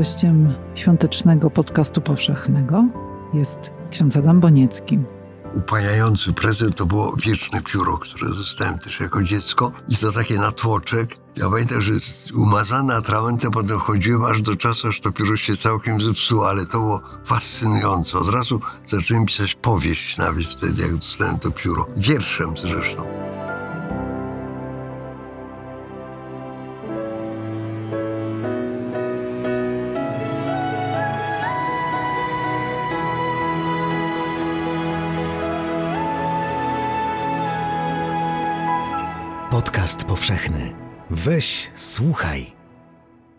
Gościem świątecznego podcastu powszechnego jest ksiądz Adam Boniecki. Upajający prezent to było wieczne pióro, które dostałem też jako dziecko. I to takie na tłoczek. Ja pamiętam, że umazane atramentem potem chodziłem aż do czasu, aż to pióro się całkiem zepsuło, ale to było fascynujące. Od razu zacząłem pisać powieść nawet wtedy, jak dostałem to pióro. Wierszem zresztą. Powszechny. Weź, słuchaj.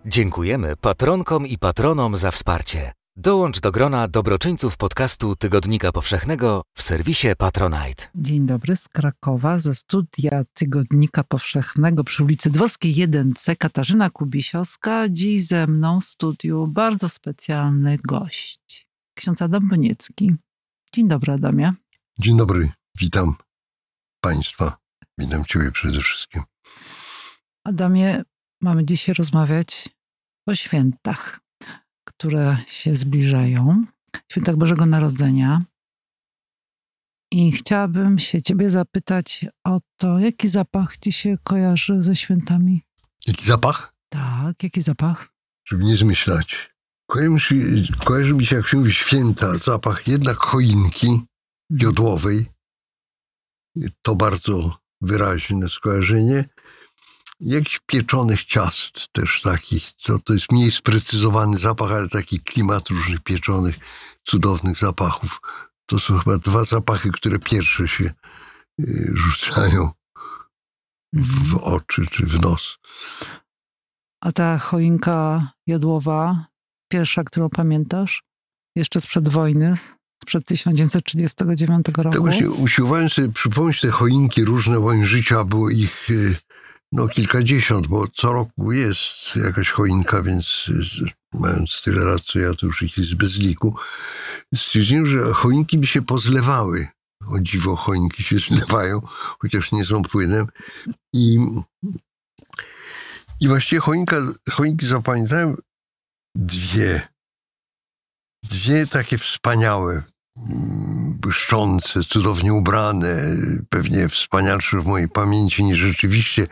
Dziękujemy patronkom i patronom za wsparcie. Dołącz do grona dobroczyńców podcastu Tygodnika Powszechnego w serwisie Patronite. Dzień dobry z Krakowa, ze studia Tygodnika Powszechnego przy ulicy Dworskiej 1C. Katarzyna Kubisiowska. Dziś ze mną w studiu bardzo specjalny gość. Ksiądz Adam Boniecki. Dzień dobry, Adamie. Dzień dobry, witam Państwa. Witam Ciebie przede wszystkim. Adamie, mamy dzisiaj rozmawiać o świętach, które się zbliżają, świętach Bożego Narodzenia. I chciałabym się Ciebie zapytać o to, jaki zapach Ci się kojarzy ze świętami? Jaki zapach? Tak, jaki zapach? Żeby nie zmyślać. Kojarzy, kojarzy mi się, jak się mówi święta, zapach jednak choinki jodłowej. To bardzo wyraźne skojarzenie. Jakichś pieczonych ciast też takich, to, to jest mniej sprecyzowany zapach, ale taki klimat różnych pieczonych, cudownych zapachów. To są chyba dwa zapachy, które pierwsze się y, rzucają w, w oczy czy w nos. A ta choinka jodłowa, pierwsza, którą pamiętasz, jeszcze sprzed wojny, sprzed 1939 roku. Tak właśnie usiłowałem sobie przypomnieć te choinki różne moim życia, było ich y, no, kilkadziesiąt, bo co roku jest jakaś choinka, więc mając tyle lat, co ja, to już ich jest bez liku. Stwierdziłem, że choinki mi się pozlewały. O dziwo, choinki się zlewają, chociaż nie są płynem. I, i właściwie choinka, choinki zapamiętałem dwie. Dwie takie wspaniałe, błyszczące, cudownie ubrane, pewnie wspanialsze w mojej pamięci niż rzeczywiście.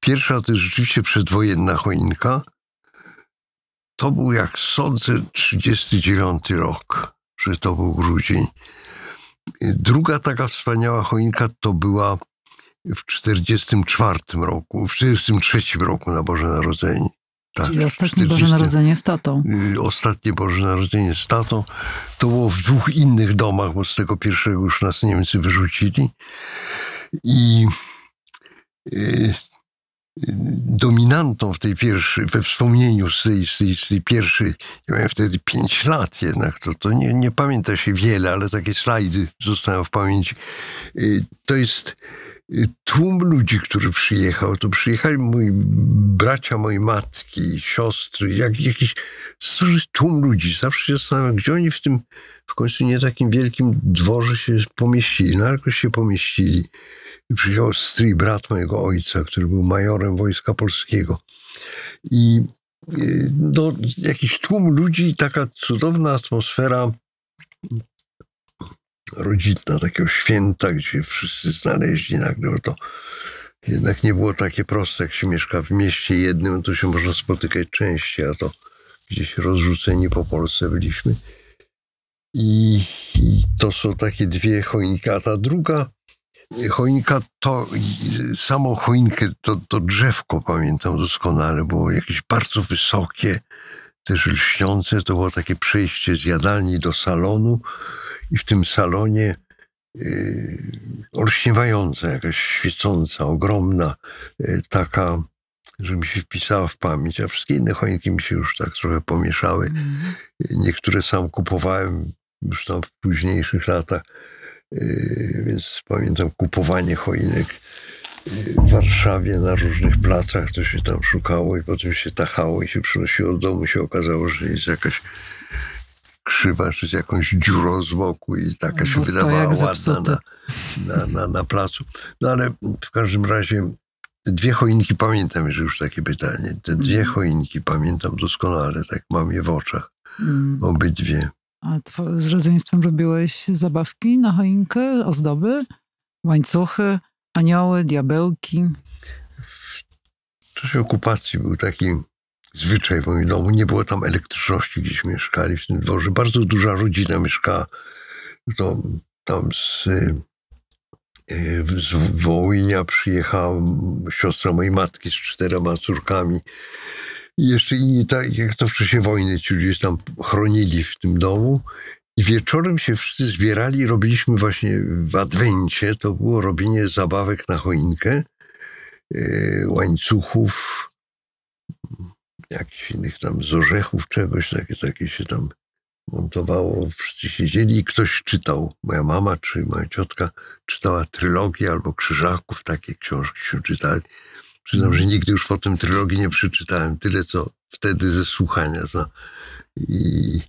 Pierwsza to jest rzeczywiście przedwojenna choinka. To był, jak sądzę, 39 rok, że to był grudzień. Druga taka wspaniała choinka to była w 44 roku, w 43 roku na Boże Narodzenie. Tak, Czyli ostatnie Boże Narodzenie z tatą. Y, ostatnie Boże Narodzenie z tatą. To było w dwóch innych domach, bo z tego pierwszego już nas Niemcy wyrzucili. I y, dominantą w tej pierwszej, we wspomnieniu z tej, z tej, z tej pierwszej, ja miałem wtedy pięć lat jednak, to, to nie, nie pamięta się wiele, ale takie slajdy zostają w pamięci. Y, to jest tłum ludzi, który przyjechał, to przyjechali moi bracia, mojej matki, siostry, jak, jakiś tłum ludzi. Zawsze się zastanawiam, gdzie oni w tym w końcu nie takim wielkim dworze się pomieścili. No, jakoś się pomieścili. Przyjechał stryj brat mojego ojca, który był majorem Wojska Polskiego. I no, jakiś tłum ludzi, taka cudowna atmosfera rodzinna, takiego święta, gdzie wszyscy znaleźli nagle, bo to jednak nie było takie proste, jak się mieszka w mieście jednym, to się można spotykać częściej, a to gdzieś rozrzuceni po Polsce byliśmy. I, I, to są takie dwie choinki, a ta druga choinka to samą choinkę, to, to drzewko pamiętam doskonale, było jakieś bardzo wysokie, też lśniące, to było takie przejście z jadalni do salonu i w tym salonie yy, olśniewająca, jakaś świecąca, ogromna, yy, taka, że mi się wpisała w pamięć, a wszystkie inne choinki mi się już tak trochę pomieszały. Mm. Niektóre sam kupowałem już tam w późniejszych latach, yy, więc pamiętam kupowanie choinek w Warszawie na różnych placach, to się tam szukało i potem się tachało i się przynosiło do domu. się okazało, że jest jakaś krzywa, z jakąś dziurą z boku i taka się wydawała ładna na, na, na, na placu. No ale w każdym razie te dwie choinki pamiętam, już takie pytanie. Te dwie Mhm. choinki pamiętam doskonale, tak mam je w oczach. Mm. Obydwie. A z rodzeństwem robiłeś zabawki na choinkę, ozdoby, łańcuchy, anioły, diabełki. W czasie okupacji był taki zwyczaj w moim domu. Nie było tam elektryczności, gdzieś mieszkali w tym dworze. Bardzo duża rodzina mieszkała to, tam z, y, z Wołynia przyjechała siostra mojej matki z czterema córkami. I jeszcze inni, tak jak to w czasie wojny, ci ludzie tam chronili w tym domu. I wieczorem się wszyscy zbierali robiliśmy właśnie w Adwencie, to było robienie zabawek na choinkę, yy, łańcuchów, jakichś innych tam z orzechów, czegoś, takie, takie się tam montowało. Wszyscy siedzieli i ktoś czytał. Moja mama czy moja ciotka czytała trylogię albo krzyżaków, takie książki się czytali. Przyznam, że nigdy już potem trylogii nie przeczytałem. Tyle, co wtedy ze słuchania. No. I,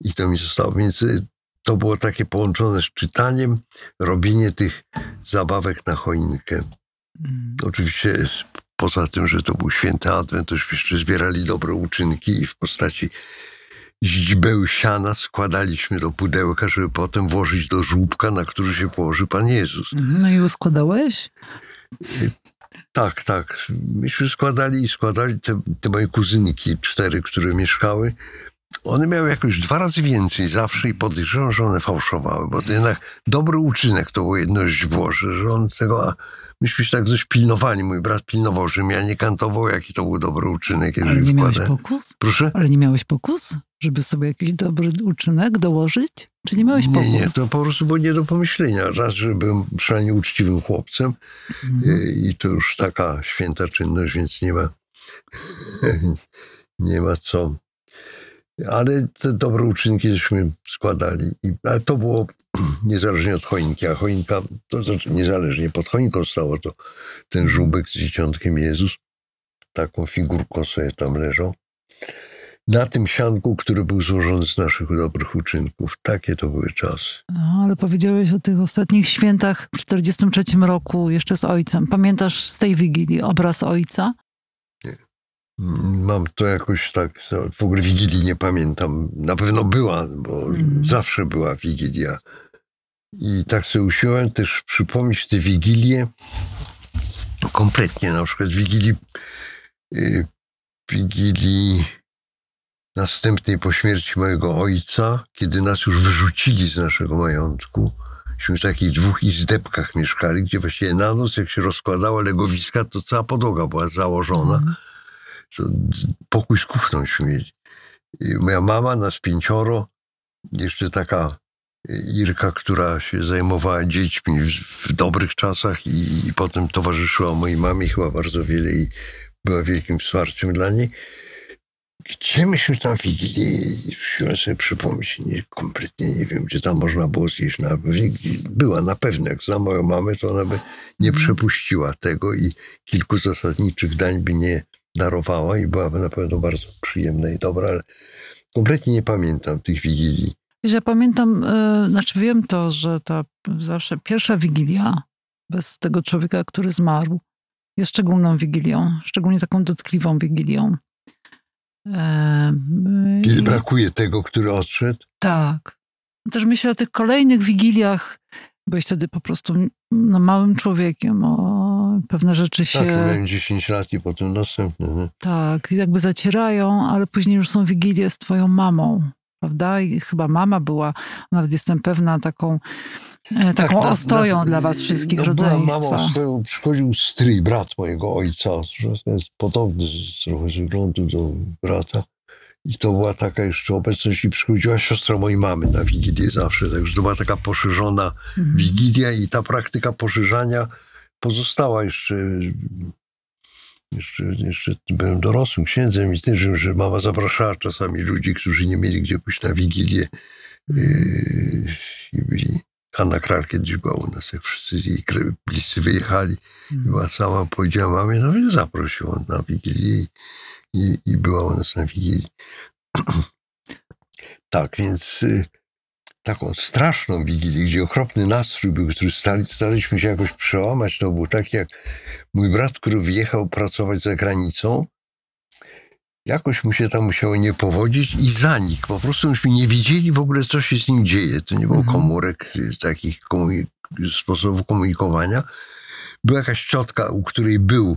I to mi zostało. Więc y, to było takie połączone z czytaniem, robienie tych zabawek na choinkę. Mm. Oczywiście poza tym, że to był święty adwent, to jeszcze zbierali dobre uczynki i w postaci źdźbeł siana składaliśmy do pudełka, żeby potem włożyć do żłóbka, na który się położy Pan Jezus. Mhm. No i uskładałeś? Tak, tak. Myśmy składali i składali te, te moje kuzynki, cztery, które mieszkały. One miały jakoś dwa razy więcej zawsze i podejrzewam, że one fałszowały, bo to jednak dobry uczynek to było jedno źdźbło, że, że on tego... Myśmy się tak dość pilnowali. Mój brat pilnował, żebym ja nie kantował, jaki to był dobry uczynek. Ale nie miałeś pokus? Proszę? Ale nie miałeś pokus? Żeby sobie jakiś dobry uczynek dołożyć? Czy nie miałeś pokus? Nie, nie, to po prostu było nie do pomyślenia. Raz, że byłem przynajmniej uczciwym chłopcem Mhm. y, i to już taka święta czynność, więc nie ma, nie ma co. Ale te dobre uczynki żeśmy składali. I, ale to było niezależnie od choinki, a choinka, to znaczy niezależnie, pod choinką stało to ten żółbek z dzieciątkiem Jezus. Taką figurką sobie tam leżał. Na tym sianku, który był złożony z naszych dobrych uczynków. Takie to były czasy. No, ale powiedziałeś o tych ostatnich świętach w 43 roku, jeszcze z ojcem. Pamiętasz z tej wigilii obraz ojca? Mam to jakoś tak, no, w ogóle Wigilii nie pamiętam. Na pewno była, bo Mhm. zawsze była Wigilia. I tak sobie usiłowałem też przypomnieć te Wigilie kompletnie, na przykład Wigilii, y, Wigilii następnej po śmierci mojego ojca, kiedy nas już wyrzucili z naszego majątku. Myśmy w takich dwóch izdebkach mieszkali, gdzie właściwie na noc, jak się rozkładało legowiska, to cała podłoga była założona Mhm. co, z- pokój z kuchną mieli. I moja mama, nas pięcioro, jeszcze taka y, Irka, która się zajmowała dziećmi w, w dobrych czasach i, i potem towarzyszyła mojej mamie chyba bardzo wiele i była wielkim wsparciem dla niej. Gdzie myśmy tam wigilię? Musiałem sobie przypomnieć. Nie, kompletnie nie wiem, gdzie tam można było zjeść. Na, była na pewno. Jak znam moją mamę, to ona by nie Mhm. przepuściła tego i kilku zasadniczych dań by nie darowała i byłaby na pewno bardzo przyjemna i dobra, ale kompletnie nie pamiętam tych wigilii. Wiesz, Ja pamiętam, e, znaczy wiem to, że ta zawsze pierwsza wigilia bez tego człowieka, który zmarł, jest szczególną wigilią, szczególnie taką dotkliwą wigilią. E, Kiedy i- brakuje tego, który odszedł, Tak. Też myślę o tych kolejnych wigiliach. Byłeś wtedy po prostu no, małym człowiekiem. O, pewne rzeczy się tak, miałem 10 lat i potem następny. Nie? tak jakby zacierają, ale później już są wigilie z twoją mamą. Prawda? I chyba mama była, nawet jestem pewna, taką, e, taką na- ostoją na- dla was wszystkich no, rodzeństwa. Mamą swoją, przychodził stryj, brat mojego ojca, jest podobny z, trochę z wyglądu do brata. I to była taka jeszcze obecność i przychodziła siostra mojej mamy na Wigilię zawsze. Także to była taka poszerzona Mhm. Wigilia i ta praktyka poszerzania pozostała jeszcze. Jeszcze, jeszcze byłem dorosłym księdzem i też, że mama zapraszała czasami ludzi, którzy nie mieli gdzie pójść na Wigilię. Yy, I byli. Hanna Kral kiedyś była u nas, jak wszyscy jej bliscy wyjechali. Mhm. Była sama, powiedziała mamie, no więc zaprosił on na Wigilię i, i, i była u nas na Wigilii. tak, więc y, taką straszną wigilię, gdzie okropny nastrój był, który stali, staraliśmy się jakoś przełamać. To był taki jak mój brat, który wyjechał pracować za granicą. Jakoś mu się tam musiało nie powodzić i zanikł. Po prostu myśmy nie wiedzieli w ogóle, co się z nim dzieje. To nie było Mhm. komórek, y, takich komunik- sposobów komunikowania. Była jakaś ciotka, u której był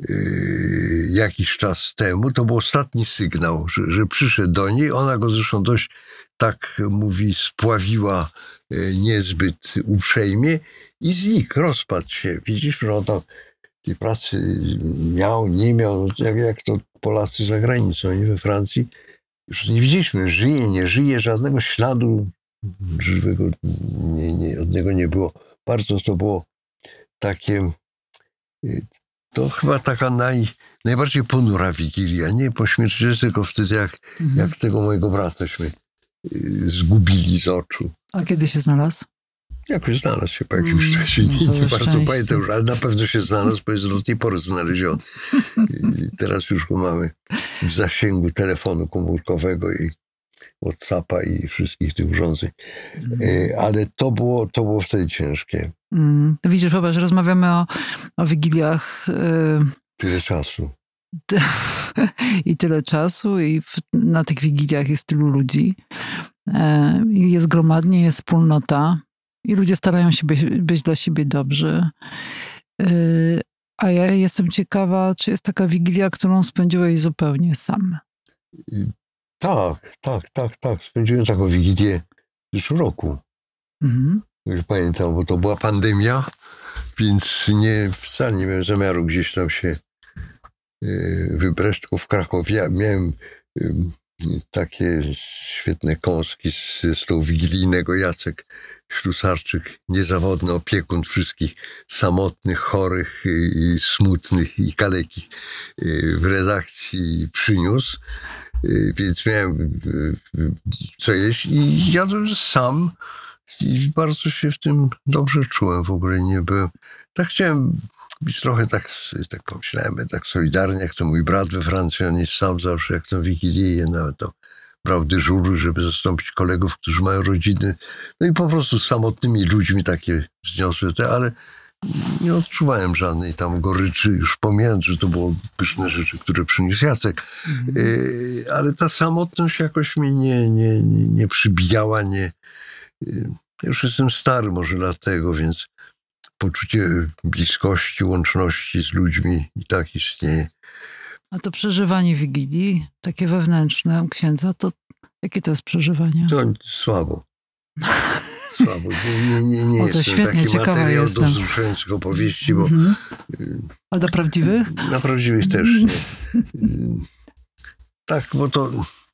yy, jakiś czas temu. To był ostatni sygnał, że, że przyszedł do niej. Ona go zresztą dość, tak mówi, spławiła yy, niezbyt uprzejmie i znikł, rozpadł się. Widzisz, że on tam tej pracy miał, nie miał, jak, jak to Polacy za granicą, nie we Francji. Już nie widzieliśmy, żyje, nie żyje, żadnego śladu żywego nie, nie, od niego nie było. Bardzo to było takie, y, to chyba taka naj, najbardziej ponura wigilia, nie po śmierci, tylko wtedy jak, Mhm. jak tego mojego brataśmy zgubili z oczu. A kiedy się znalazł? Jakoś znalazł się po jakimś Mm, czasie. no Nie, nie bardzo pamiętam, już, ale na pewno się znalazł, bo jest do tej pory znaleziony. I teraz już go mamy w zasięgu telefonu komórkowego i Whatsappa i wszystkich tych urządzeń. E, Ale to było, to było wtedy ciężkie. Mm. Widzisz, popatrz, rozmawiamy o, o wigiliach y, Tyle czasu. i tyle czasu i w, na tych wigiliach jest tylu ludzi. E, i jest gromadnie, jest wspólnota i ludzie starają się być, być dla siebie dobrzy. E, a ja jestem ciekawa, czy jest taka wigilia, którą spędziłeś zupełnie sam. Tak, tak, tak, tak. Spędziłem taką wigilię w zeszłym roku. Mhm. Już pamiętam, bo to była pandemia, więc nie, wcale nie miałem zamiaru gdzieś tam się y, tylko w Krakowie. Miałem y, takie świetne kąski z, z tą wigilijnego Jacek Ślusarczyk, niezawodny opiekun wszystkich samotnych, chorych i, smutnych i kalekich y, w redakcji przyniósł. Y, Więc miałem y, y, co jeść i jadłem sam. I bardzo się w tym dobrze czułem. W ogóle nie byłem. Tak chciałem być trochę tak, tak pomyślałem, tak solidarnie, jak to mój brat we Francji, on jest sam zawsze, jak to Wigilię, nawet to brał dyżury, żeby zastąpić kolegów, którzy mają rodziny. No i po prostu z samotnymi ludźmi takie wzniosłe te, ale nie odczuwałem żadnej tam goryczy, już pomijając, że to było pyszne rzeczy, które przyniósł Jacek. Mhm. Yy, ale ta samotność jakoś mnie nie, nie, nie, nie przybijała, nie. ja Już jestem stary może dlatego, więc poczucie bliskości, łączności z ludźmi i tak istnieje. A to przeżywanie wigilii, takie wewnętrzne u księdza, to jakie to jest przeżywanie? To słabo. Słabo. Nie, nie, nie, O, to świetnie, taki ciekawa materiał jestem. do wzruszających opowieści, bo Mhm. yy, A do prawdziwych? na prawdziwych też nie. Tak, bo to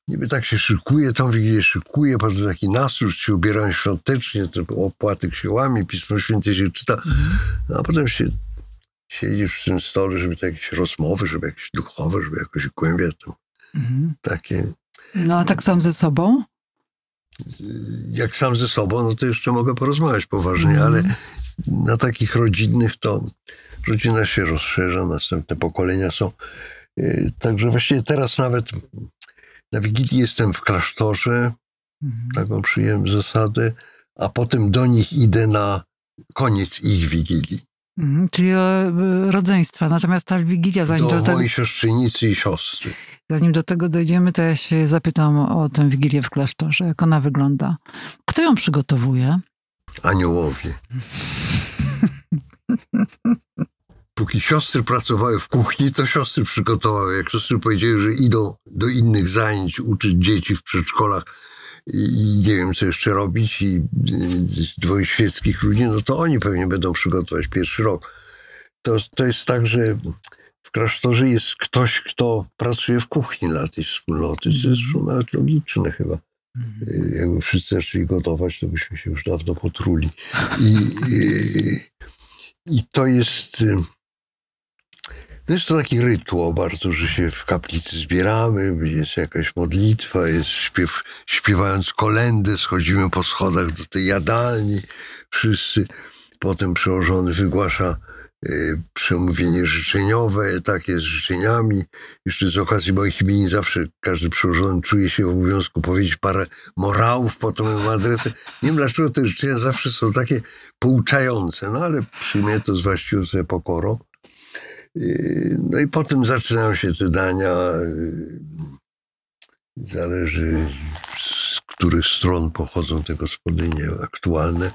niby tak się szykuje, tą wigilię szykuje, potem taki nastrój, się ubierają świątecznie, to opłatek się łamie, Pismo Święte się czyta, a potem się siedzisz przy tym stole, żeby to jakieś rozmowy, żeby jakieś duchowe, żeby jakoś głębia to Mhm. takie. No a tak sam ze sobą? Jak sam ze sobą, no to jeszcze mogę porozmawiać poważnie, Mhm. ale na takich rodzinnych to rodzina się rozszerza, następne pokolenia są. Yy, Także właściwie teraz nawet na Wigilii jestem w klasztorze, Mhm. taką przyjąłem zasadę, a potem do nich idę na koniec ich Wigilii. Mhm. Czyli e, rodzeństwa. Natomiast ta wigilia, zanim Do do, tego, mojej siostrzeńnicy i siostry. zanim do tego dojdziemy, to ja się zapytam o tę wigilię w klasztorze. Jak ona wygląda? Kto ją przygotowuje? Aniołowie. Póki siostry pracowały w kuchni, to siostry przygotowały. Jak siostry powiedziały, że idą do innych zajęć, uczyć dzieci w przedszkolach i, nie wiem, co jeszcze robić, i y, dwoje świeckich ludzi, no to oni pewnie będą przygotować pierwszy rok. To, to jest tak, że w klasztorze jest ktoś, kto pracuje w kuchni dla tej wspólnoty. To jest nawet logiczne chyba. Y, Jakby wszyscy zaczęli gotować, to byśmy się już dawno potruli. I, i, i to jest. To jest to taki rytuał bardzo, że się w kaplicy zbieramy, jest jakaś modlitwa, jest śpiew, śpiewając kolendę, schodzimy po schodach do tej jadalni, wszyscy. Potem przełożony wygłasza y, przemówienie życzeniowe, takie z życzeniami. Jeszcze z okazji moich imienin zawsze każdy przełożony czuje się w obowiązku powiedzieć parę morałów po moim adresem. Nie wiem dlaczego te życzenia zawsze są takie pouczające, no ale przyjmę to z właściwą pokorą. Y, No i potem zaczynają się te dania. y, Zależy z których stron pochodzą te gospodynie aktualne.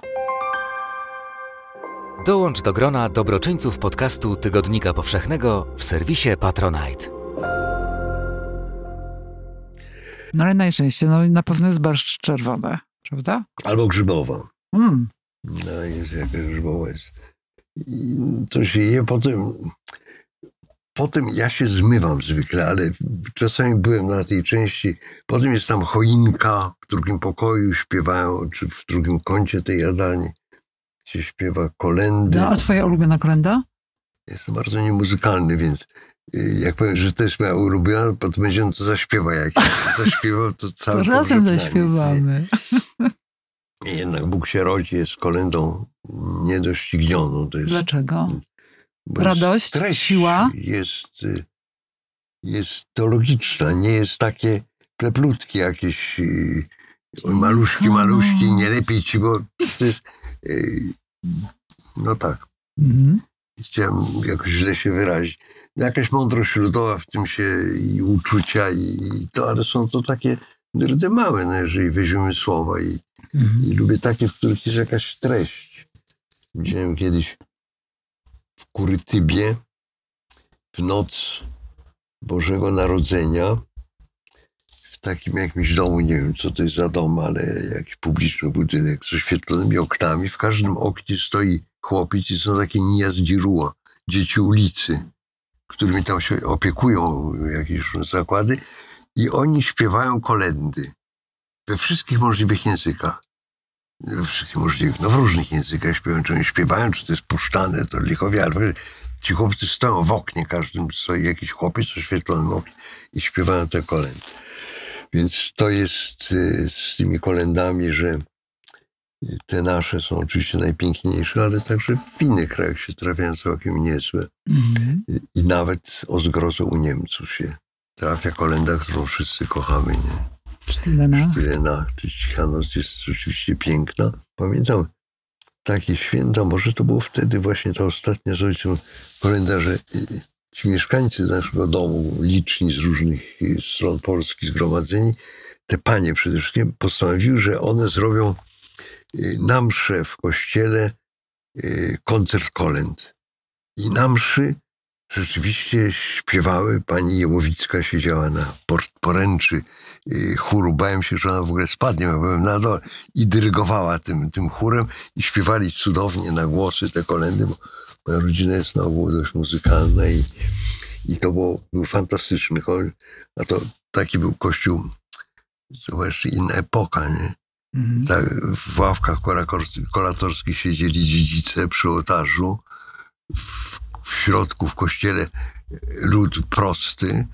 Dołącz do grona dobroczyńców podcastu Tygodnika Powszechnego w serwisie Patronite. No ale najczęściej, no na pewno jest barszcz czerwony, prawda? Albo grzybowa. Mm. No jest jakaś grzybowa jest. I to się je potem. Potem ja się zmywam zwykle, ale czasami byłem na tej części. Potem jest tam choinka w drugim pokoju, śpiewają, czy w drugim kącie tej jadalni się śpiewa kolendy. No, a twoja ulubiona kolenda? Jestem bardzo niemuzykalny, więc y, jak powiem, że to jest moja ulubiona, to będzie on to zaśpiewa. Jak ja zaśpiewał, to To cały razem na nic, zaśpiewamy. Jednak Bóg się rodzi jest kolendą niedoścignioną. To jest, Dlaczego? Radość, treść siła? Jest, y, jest teologiczna, nie jest takie pleplutkie jakieś y, oj, maluszki, maluszki, nie lepiej ci, bo to jest y, no tak, Mhm. chciałem jakoś źle się wyrazić. Jakaś mądrość ludowa w tym się i uczucia i, to, ale są to takie drdy małe, no jeżeli weźmiemy słowa i, Mhm. i lubię takie, w których jest jakaś treść. Widziałem kiedyś Kurytybie w noc Bożego Narodzenia w takim jakimś domu, nie wiem co to jest za dom, ale jakiś publiczny budynek z oświetlonymi oknami. W każdym oknie stoi chłopiec i są takie nijazdźirua, dzieci ulicy, którymi tam się opiekują jakieś zakłady i oni śpiewają kolendy we wszystkich możliwych językach. We wszystkich możliwych, no w różnych językach śpiewają, czy oni śpiewają, czy to jest puszczane, to lichowie, ale ci chłopcy stoją w oknie, każdym stoi jakiś chłopiec w oświetlonym oknie i śpiewają te kolendy. Więc to jest y, z tymi kolendami, że te nasze są oczywiście najpiękniejsze, ale także w innych krajach się trafiają całkiem niezłe. I, i nawet o zgrozę u Niemców się trafia kolenda, którą wszyscy kochamy. Nie? Sztylena. Tyrena czy Cichanos jest rzeczywiście piękna. Pamiętam takie święta, może to było wtedy właśnie ta ostatnia z ojcem kolenda, że y, ci mieszkańcy naszego domu, liczni z różnych y, stron Polski zgromadzeni, te panie przede wszystkim postanowiły, że one zrobią y, na w kościele koncert kolęd. I na mszy rzeczywiście śpiewały. Pani Jełowicka siedziała na por- poręczy y, chóru. Bałem się, że ona w ogóle spadnie, ja byłem na dole. I dyrygowała tym, tym chórem i śpiewali cudownie na głosy te kolendy, bo moja rodzina jest na ogół dość muzykalna i, i to było, był fantastyczny chór. A to taki był kościół, to jeszcze inna epoka, nie? Mhm. Tak, w ławkach kolatorskich siedzieli dziedzice przy ołtarzu. W, w środku, w kościele lud prosty.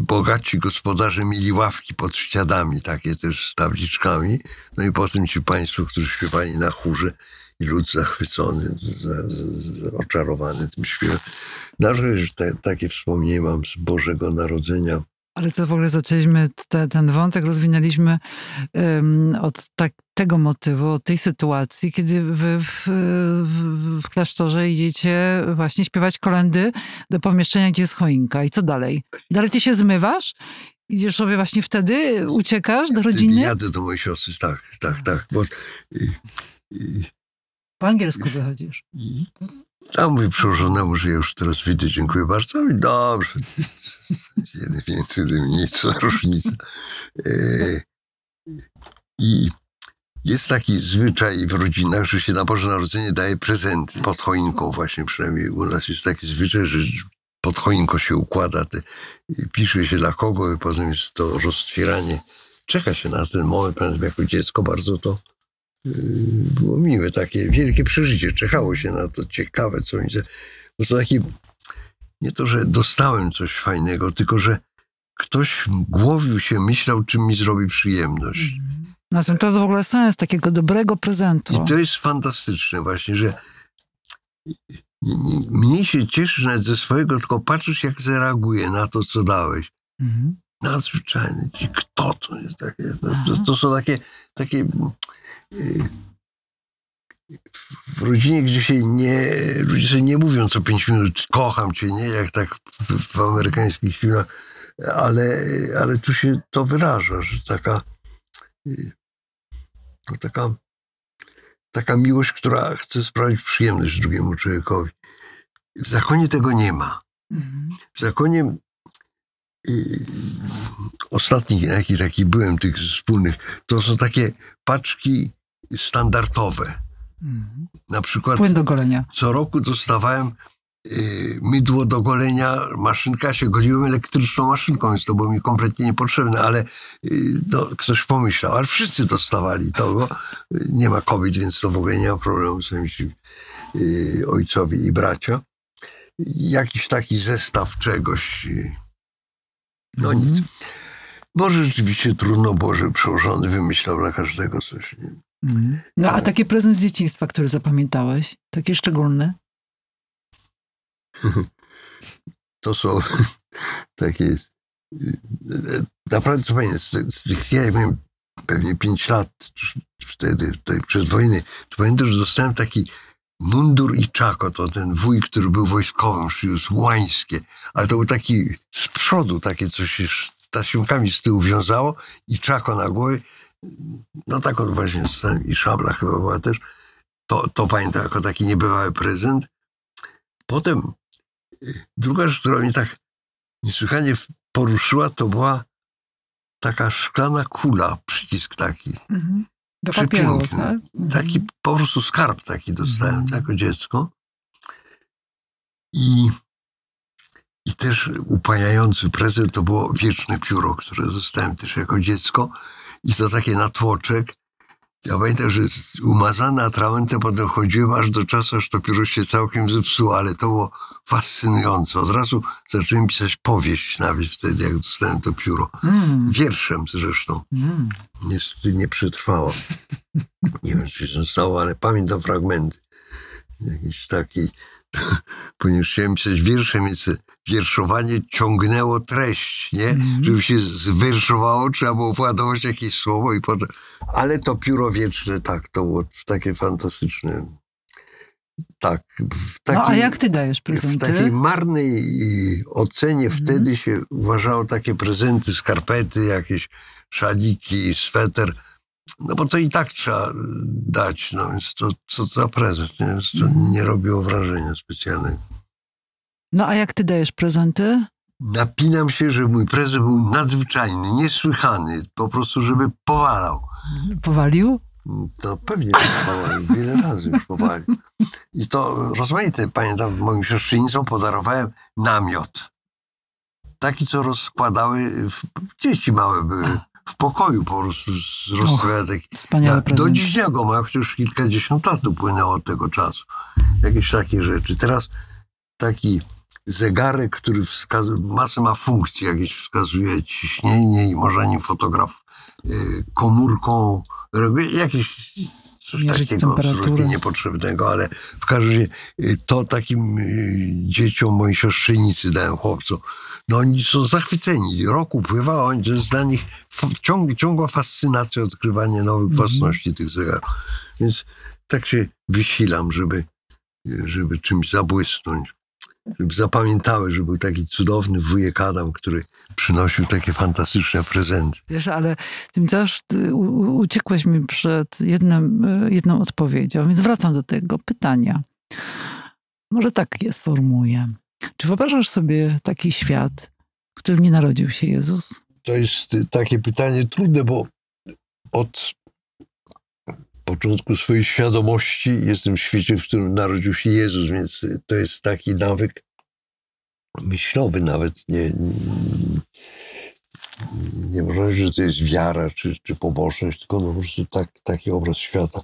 Bogaci gospodarze mieli ławki pod ścianami, takie też z tabliczkami. No i potem ci państwo, którzy śpiewali na chórze i lud zachwycony, za, za, za, oczarowany tym śpiewem. Na że te, takie wspomnienie mam z Bożego Narodzenia. Ale co w ogóle zaczęliśmy, te, ten wątek rozwinęliśmy um, od tak, tego motywu, od tej sytuacji, kiedy wy w, w, w klasztorze idziecie właśnie śpiewać kolendy do pomieszczenia, gdzie jest choinka. I co dalej? Dalej ty się zmywasz? Idziesz sobie właśnie wtedy, uciekasz do rodziny? jadę do mojej siostry, tak, tak, tak. Bo, Po angielsku wychodzisz. A mówi przełożonemu, że ja już teraz wyjdę, dziękuję bardzo. Mówi, dobrze. Jeden więcej, jeden mniej, co różnica. E, I jest taki zwyczaj w rodzinach, że się na Boże Narodzenie daje prezenty pod choinką właśnie, przynajmniej u nas jest taki zwyczaj, że pod choinką się układa, te, pisze się dla kogo i potem jest to roztwieranie. Czeka się na ten moment, jako dziecko bardzo to było miłe, takie wielkie przeżycie. Czekało się na to, ciekawe co się... Bo to taki, nie to, że dostałem coś fajnego, tylko że ktoś głowił się, myślał, czym mi zrobi przyjemność. Na tym to jest w ogóle sens takiego dobrego prezentu. I to jest fantastyczne właśnie, że nie, nie, mniej się cieszysz nawet ze swojego, tylko patrzysz, jak zareaguje na to, co dałeś. Mhm. Nadzwyczajny. Ci kto to jest takie? To, to, to są takie, takie y, w rodzinie, gdzie się nie, ludzie sobie nie mówią co pięć minut, kocham cię, nie? Jak tak w, w amerykańskich filmach, ale, ale tu się to wyraża, że taka, no taka, taka miłość, która chce sprawić przyjemność drugiemu człowiekowi. W zakonie tego nie ma. Mhm. W zakonie ostatnich, jaki taki byłem, tych wspólnych, to są takie paczki standardowe. Mhm. Na przykład Płyn do golenia. co roku dostawałem y, mydło do golenia, maszynka, się goliłem elektryczną maszynką, więc to było mi kompletnie niepotrzebne, ale y, no, ktoś pomyślał, ale wszyscy dostawali tego. Y, Nie ma kobiet, więc to w ogóle nie ma problemu, ci y, ojcowie i bracia. Jakiś taki zestaw czegoś. No Mhm. nic. Może rzeczywiście trudno było, żeby przełożony wymyślał dla każdego coś. Nie? Mhm. No a taki prezent z dzieciństwa, który zapamiętałeś? Takie szczególne? to są takie. y, Naprawdę fajne. Z, z tych, ja miałem pewnie 5 lat wtedy, tutaj przed wojny, to pamiętam, że dostałem taki mundur i czako, to ten wuj, który był wojskowym, przyniósł łańskie, ale to był taki z przodu, takie coś się tasiemkami z tyłu wiązało i czako na głowie. No tak on właśnie i szabla chyba była też. To, to pamiętam jako taki niebywały prezent. Potem Druga rzecz, która mnie tak niesłychanie poruszyła, to była taka szklana kula, przycisk taki. Mhm. Do papieru, Przepiękny. tak? Mhm. Taki po prostu skarb taki dostałem Mhm. jako dziecko. I, I też upajający prezent to było wieczne pióro, które dostałem też jako dziecko. I to takie na tłoczek. Ja pamiętam, że umazane atramentem potem chodziłem aż do czasu, aż to pióro się całkiem zepsuło, ale to było fascynujące. Od razu zacząłem pisać powieść nawet wtedy, jak dostałem to pióro. Mm. Wierszem zresztą. Mm. Niestety nie przetrwało. Nie wiem, czy się zostało, ale pamiętam fragmenty. Jakiś taki, ponieważ chciałem pisać wierszem, więc wierszowanie ciągnęło treść, nie? Mhm. Żeby się zwerszowało, trzeba było władować jakieś słowo i potem... Ale to pióro wieczne, tak, to było takie fantastyczne. Tak. Takiej, No a jak ty dajesz w takiej prezenty? marnej ocenie Mhm. wtedy się uważało takie prezenty, skarpety, jakieś szaliki, sweter, no bo to i tak trzeba y, dać, no więc to co za prezent, nie? Więc to nie robiło wrażenia specjalnego. No a jak ty dajesz prezenty? Napinam się, że mój prezent był nadzwyczajny, niesłychany, po prostu żeby powalał. Powalił? To pewnie powalił, wiele razy już powalił. I to rozmaite, pamiętam, moim siostrzenicom podarowałem namiot. Taki, co rozkładały, dzieci małe były, w pokoju po prostu z- rozstawiane taki Wspaniały do prezent. dziś dnia go ma, chociaż kilkadziesiąt lat upłynęło od tego czasu. Jakieś takie rzeczy. Teraz taki zegarek, który wskazuje, masę ma funkcji, jakieś wskazuje ciśnienie i może nim fotograf y, komórką jakieś coś Mierzyć takiego absolutnie niepotrzebnego, ale w każdym razie y, to takim y, dzieciom mojej siostrzenicy dałem chłopcom. No oni są zachwyceni. Rok upływa, a oni, to jest dla nich ciąg, ciągła fascynacja odkrywanie nowych Mhm. własności tych zegarów. Więc tak się wysilam, żeby, żeby czymś zabłysnąć. Żeby zapamiętały, że był taki cudowny wujek Adam, który przynosił takie fantastyczne prezenty. Wiesz, ale tym też uciekłeś mi przed jednym, e, jedną odpowiedzią, więc wracam do tego pytania. Może tak je sformułuję. Czy wyobrażasz sobie taki świat, w którym nie narodził się Jezus? To jest y, takie pytanie trudne, bo od początku swojej świadomości jestem w świecie, w którym narodził się Jezus, więc y, to jest taki nawyk myślowy nawet. Nie, nie można że to jest wiara czy, czy pobożność, tylko no po prostu tak, taki obraz świata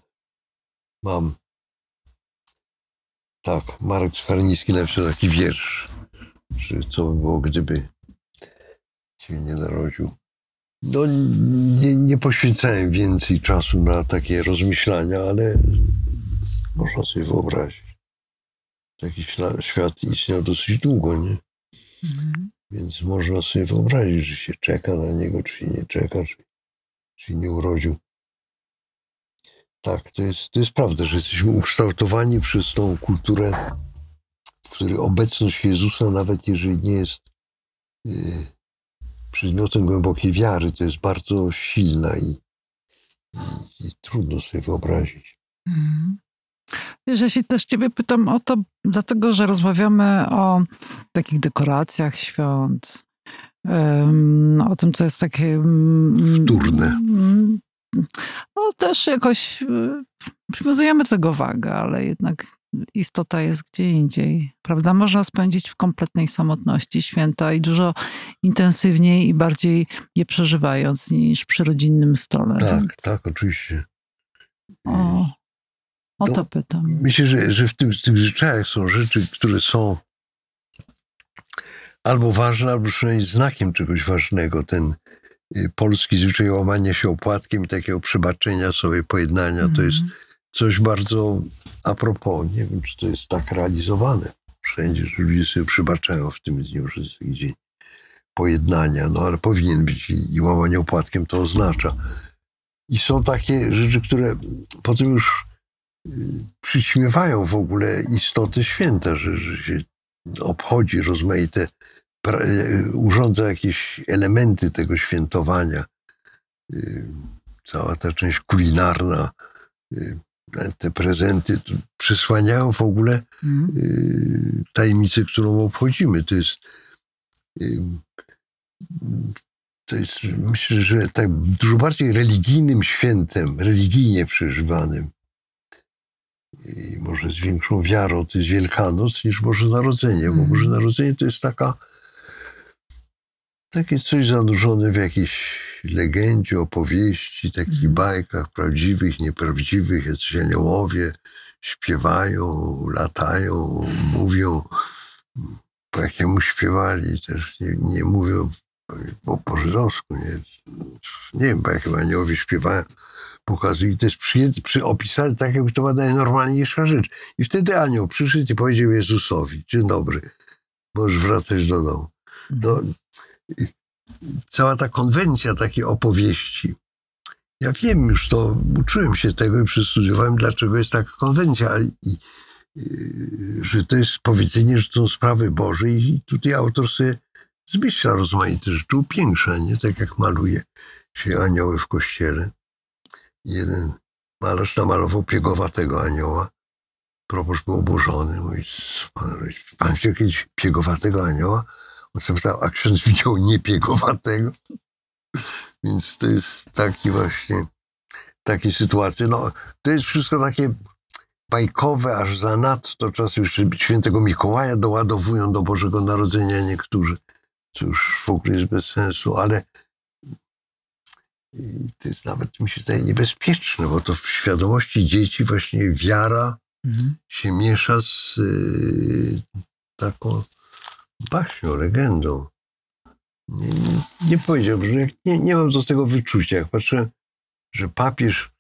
mam. Tak, Marek Sfarnicki napisał taki wiersz, że co by było, gdyby się nie narodził. No, nie, nie poświęcałem więcej czasu na takie rozmyślania, ale można sobie wyobrazić. taki świat istniał dosyć długo, nie? Mhm. Więc można sobie wyobrazić, że się czeka na niego, czy się nie czeka, czy, czy nie urodził. Tak, to jest, to jest prawda, że jesteśmy ukształtowani przez tą kulturę, w której obecność Jezusa, nawet jeżeli nie jest y, przedmiotem głębokiej wiary, to jest bardzo silna i, i, i trudno sobie wyobrazić. Mhm. Wiesz, ja się też ciebie pytam o to, dlatego że rozmawiamy o takich dekoracjach świąt, o tym, co jest takie... mm, Wtórne. No też jakoś y, przywiązujemy do tego wagę, ale jednak istota jest gdzie indziej. Prawda? Można spędzić w kompletnej samotności święta i dużo intensywniej i bardziej je przeżywając niż przy rodzinnym stole. Tak, Więc tak, oczywiście. O, o To- to pytam. Myślę, że, że w tym, w tych zwyczajach są rzeczy, które są albo ważne, albo przynajmniej znakiem czegoś ważnego. Ten polski zwyczaj łamania się opłatkiem i takiego przebaczenia sobie, pojednania, to jest Mhm. coś bardzo a propos. Nie wiem, czy to jest tak realizowane wszędzie, że ludzie sobie przebaczają w tym dniu, że jest taki dzień pojednania, no ale powinien być i, i łamanie opłatkiem to oznacza. I są takie rzeczy, które potem już y, przyćmiewają w ogóle istotę święta, że, że się obchodzi rozmaite, y, urządza jakieś elementy tego świętowania. Y, Cała ta część kulinarna, y, te prezenty to przysłaniają w ogóle Mhm. y, tajemnicę, którą obchodzimy. To jest, to jest, myślę, że tak dużo bardziej religijnym świętem, religijnie przeżywanym i może z większą wiarą to jest Wielkanoc niż Boże Narodzenie, bo Mhm. Boże Narodzenie to jest taka takie coś zanurzone w jakiejś legendzie, opowieści, takich Mhm. bajkach prawdziwych, nieprawdziwych, jacyś aniołowie śpiewają, latają, mówią. Po jakiemu śpiewali, też nie, nie mówią po, po żydowsku, nie, nie wiem, po jakim aniołowie śpiewają, pokazują. I to jest przyjęte, przy, opisane tak, jakby to była najnormalniejsza rzecz. I wtedy anioł przyszedł i powiedział Jezusowi, dzień dobry, możesz wracać do domu. No, i- cała ta konwencja takiej opowieści. Ja wiem już to, uczyłem się tego i przestudiowałem, dlaczego jest taka konwencja, i, i, że to jest powiedzenie, że to są sprawy Boże i tutaj autor sobie zmyśla rozmaite rzeczy, upiększa, nie? Tak jak maluje się anioły w kościele. Jeden malarz namalował piegowatego anioła. Proboszcz był oburzony. Mówi, pan, pan widział kiedyś piegowatego anioła? On się pytał, a ksiądz widział niepiegowatego? Więc to jest taki właśnie, takie sytuacje. No, to jest wszystko takie bajkowe, aż zanadto. Czasem jeszcze świętego Mikołaja doładowują do Bożego Narodzenia niektórzy, co już w ogóle jest bez sensu, ale to jest nawet, mi się zdaje, niebezpieczne, bo to w świadomości dzieci właśnie wiara Mhm. się miesza z y, taką baśnią, legendą. Nie, nie, nie powiedziałbym, że nie, nie mam do tego wyczucia. Jak patrzę, że papież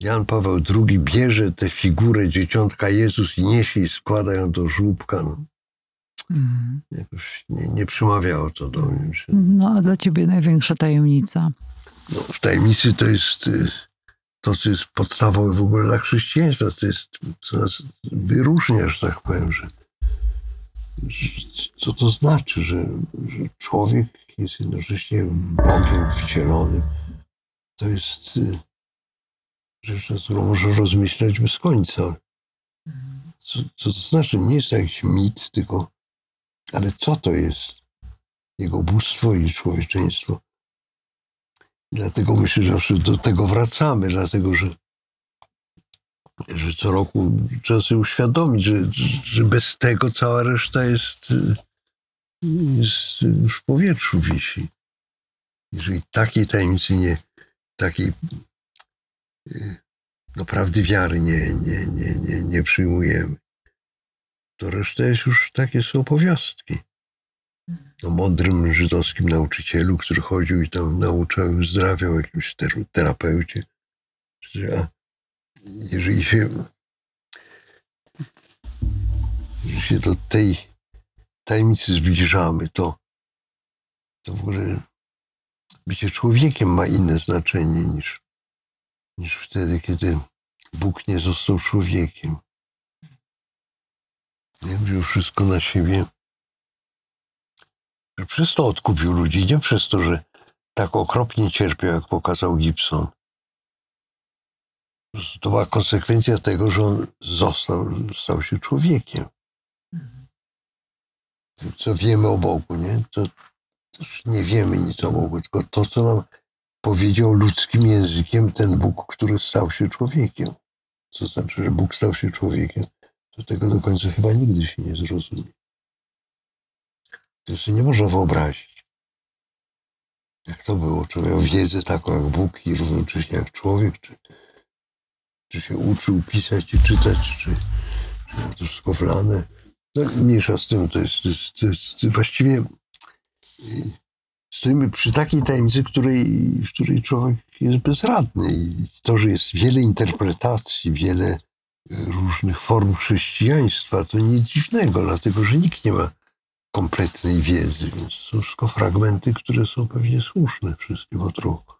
Jan Paweł II bierze tę figurę dzieciątka Jezus i niesie i składa ją do żłóbka, no, Mhm. jakoś nie, nie przemawiało to do mnie. No a dla ciebie największa tajemnica? no, w tajemnicy to jest y, to, co jest podstawowe w ogóle dla chrześcijaństwa. To jest, co nas wyróżnia, że tak powiem, że co to znaczy, że, że człowiek jest jednocześnie Bogiem wcielonym. To jest y, rzecz, nad którą można rozmyślać bez końca. Co, co to znaczy? Nie jest to jakiś mit, tylko ale co to jest? Jego bóstwo i człowieczeństwo. Dlatego myślę, że do tego wracamy, dlatego że, że co roku trzeba sobie uświadomić, że, że bez tego cała reszta jest, jest już w powietrzu wisi. Jeżeli takiej tajemnicy nie, takiej no, prawdy wiary nie, nie, nie, nie, nie przyjmujemy, to reszta jest już takie są opowiastki o mądrym żydowskim nauczycielu, który chodził i tam nauczał i uzdrawiał jakimś ter- terapeucie. A jeżeli się się do tej tajemnicy zbliżamy, to, to w ogóle bycie człowiekiem ma inne znaczenie niż, niż wtedy, kiedy Bóg nie został człowiekiem. Nie wziął wszystko na siebie. Przez to odkupił ludzi, nie przez to, że tak okropnie cierpiał, jak pokazał Gibson. To była konsekwencja tego, że on został, stał się człowiekiem. Co wiemy o Bogu, nie? To też nie wiemy nic o Bogu, tylko to, co nam powiedział ludzkim językiem ten Bóg, który stał się człowiekiem. Co znaczy, że Bóg stał się człowiekiem, to tego do końca chyba nigdy się nie zrozumie. To sobie nie można wyobrazić. Jak to było? Czy miał wiedzę taką jak Bóg i równocześnie jak człowiek, czy, czy się uczył pisać i czytać, czy, czy to wszystko wlane. No mniejsza z tym, to jest, to jest, to jest właściwie y, stoimy przy takiej tajemnicy, której, w której człowiek jest bezradny. I to, że jest wiele interpretacji, wiele y, różnych form chrześcijaństwa, to nic dziwnego, dlatego że nikt nie ma kompletnej wiedzy, więc są wszystko fragmenty, które są pewnie słuszne wszystkie po trochu.